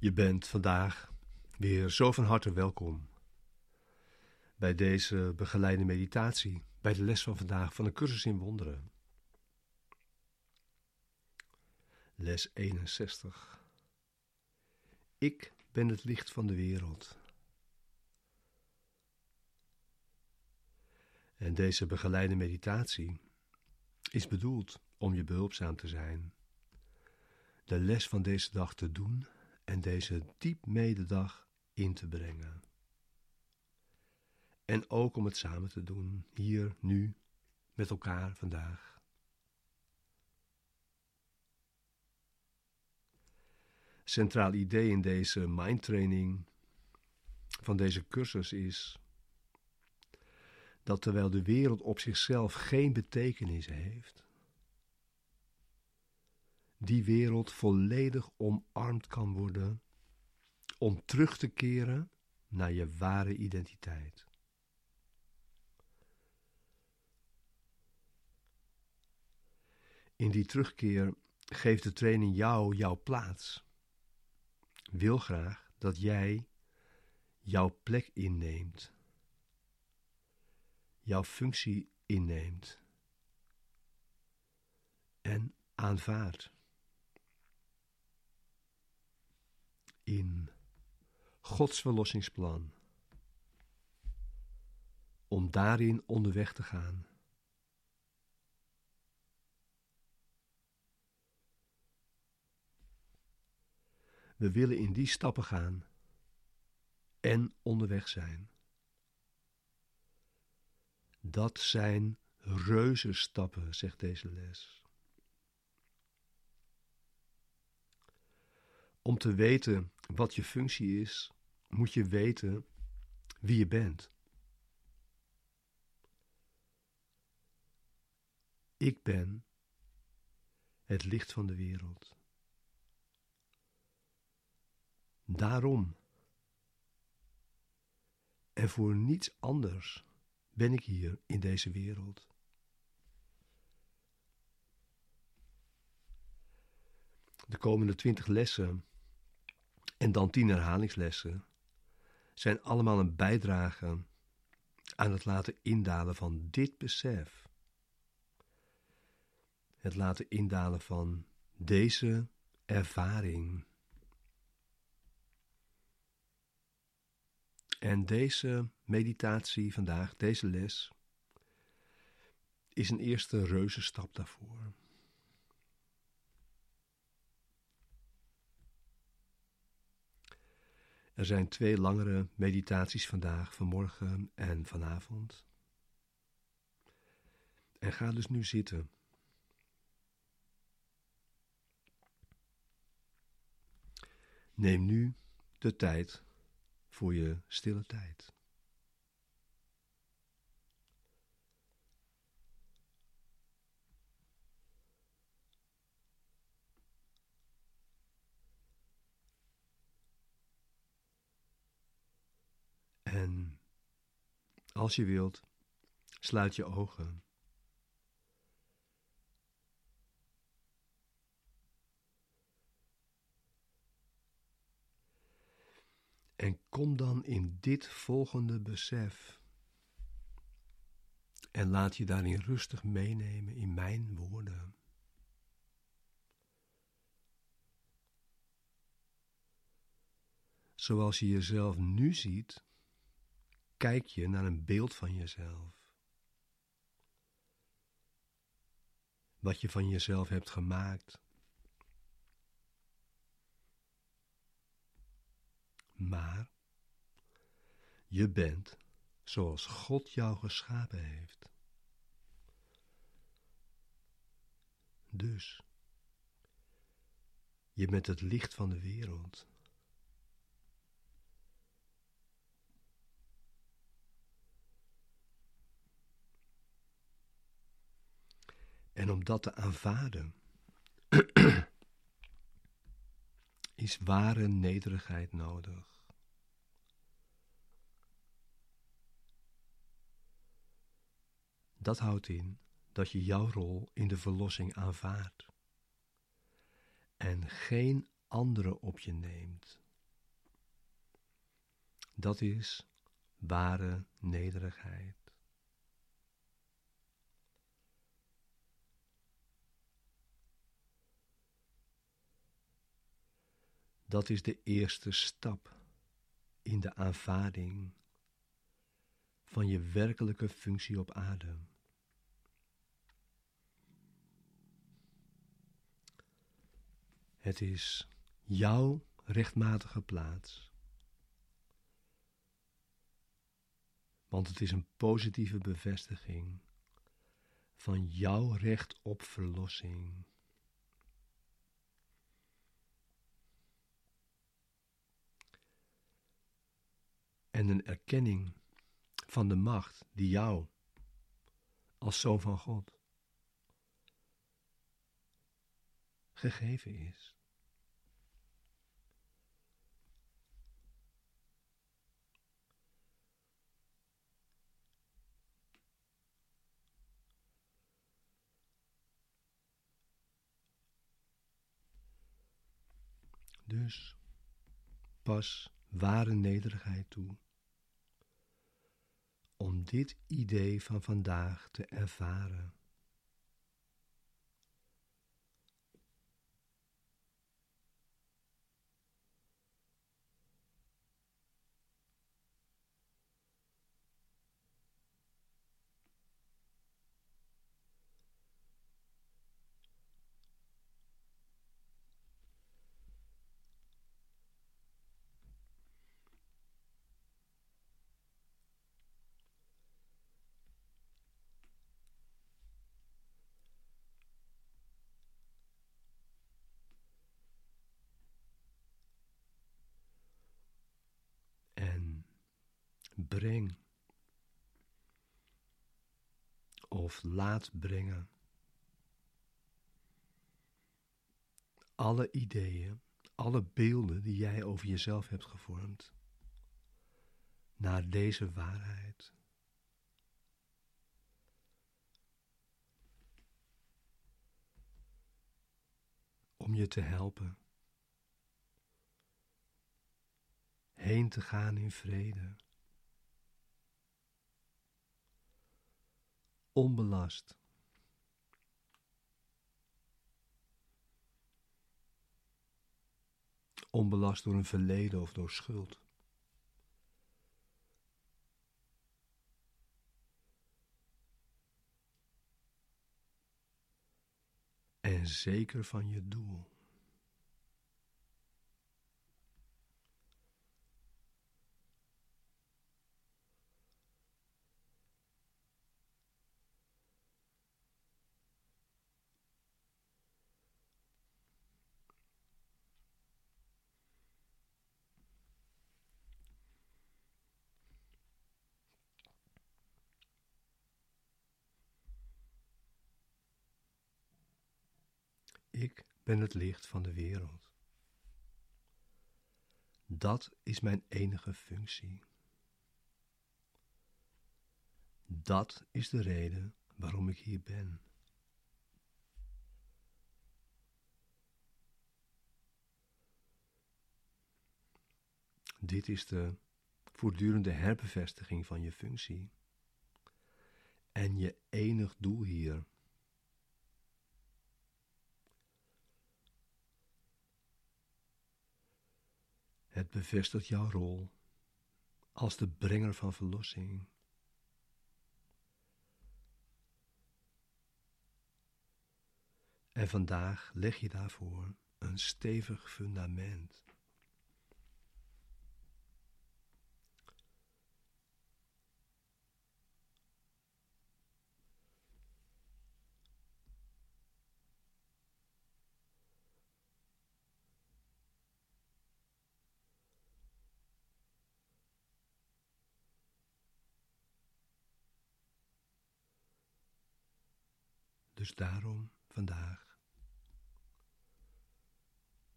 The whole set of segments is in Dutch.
Je bent vandaag weer zo van harte welkom bij deze begeleide meditatie, bij de les van vandaag van de cursus in wonderen. Les 61. Ik ben het licht van de wereld. En deze begeleide meditatie is bedoeld om je behulpzaam te zijn, de les van deze dag te doen en deze diep mededag in te brengen. En ook om het samen te doen, hier, nu, met elkaar vandaag. Centraal idee in deze mindtraining van deze cursus is dat terwijl de wereld op zichzelf geen betekenis heeft, die wereld volledig omarmd kan worden om terug te keren naar je ware identiteit. In die terugkeer geeft de training jou jouw plaats. Wil graag dat jij jouw plek inneemt, jouw functie inneemt en aanvaardt. In Gods verlossingsplan. Om daarin onderweg te gaan. We willen in die stappen gaan en onderweg zijn. Dat zijn reuzenstappen, zegt deze les. Om te weten wat je functie is, moet je weten wie je bent. Ik ben het licht van de wereld. Daarom en voor niets anders ben ik hier in deze wereld. De komende twintig lessen en dan tien herhalingslessen zijn allemaal een bijdrage aan het laten indalen van dit besef. Het laten indalen van deze ervaring. En deze meditatie vandaag, deze les, is een eerste reuze stap daarvoor. Er zijn twee langere meditaties vandaag, vanmorgen en vanavond. En ga dus nu zitten. Neem nu de tijd voor je stille tijd. En als je wilt, sluit je ogen. En kom dan in dit volgende besef. En laat je daarin rustig meenemen in mijn woorden. Zoals je jezelf nu ziet, kijk je naar een beeld van jezelf. Wat je van jezelf hebt gemaakt. Maar je bent zoals God jou geschapen heeft. Dus, je bent het licht van de wereld. En om dat te aanvaarden, is ware nederigheid nodig. Dat houdt in dat je jouw rol in de verlossing aanvaardt en geen andere op je neemt Dat is ware nederigheid. Dat is de eerste stap in de aanvaarding van je werkelijke functie op aarde. Het is jouw rechtmatige plaats. Want het is een positieve bevestiging van jouw recht op verlossing. En een erkenning van de macht die jou, als zoon van God, gegeven is. Dus pas ware nederigheid toe om dit idee van vandaag te ervaren. Breng of laat brengen. Alle ideeën, alle beelden die jij over jezelf hebt gevormd, naar deze waarheid. Om je te helpen heen te gaan in vrede. Onbelast. Onbelast door een verleden of door schuld. En zeker van je doel. Ik ben het licht van de wereld. Dat is mijn enige functie. Dat is de reden waarom ik hier ben. Dit is de voortdurende herbevestiging van je functie en je enig doel hier. Bevestigt jouw rol als de brenger van verlossing. En vandaag leg je daarvoor een stevig fundament. Dus daarom vandaag,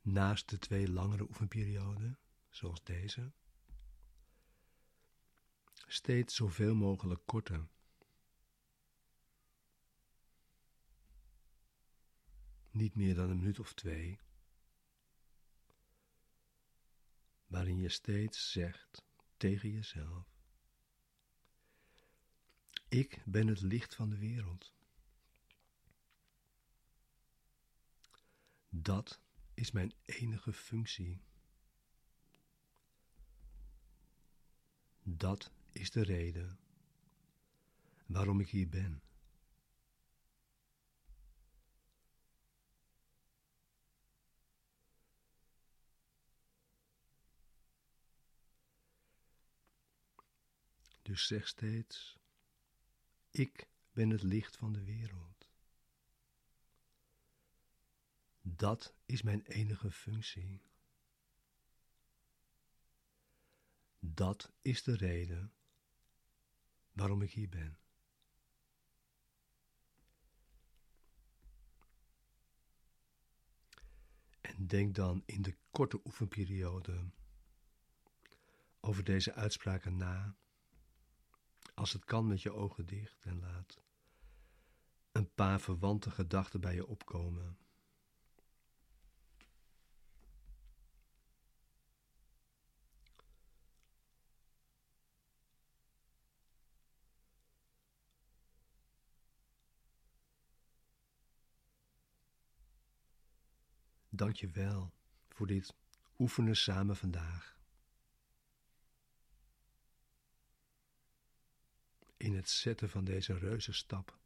naast de twee langere oefenperioden, zoals deze, steeds zoveel mogelijk korter. Niet meer dan een minuut of twee, waarin je steeds zegt tegen jezelf. Ik ben het licht van de wereld. Dat is mijn enige functie. Dat is de reden waarom ik hier ben. Dus zeg steeds: Ik ben het licht van de wereld. Dat is mijn enige functie. Dat is de reden waarom ik hier ben. En denk dan in de korte oefenperiode over deze uitspraken na, als het kan met je ogen dicht en laat een paar verwante gedachten bij je opkomen. Dank je wel voor dit oefenen samen vandaag. In het zetten van deze reuze stap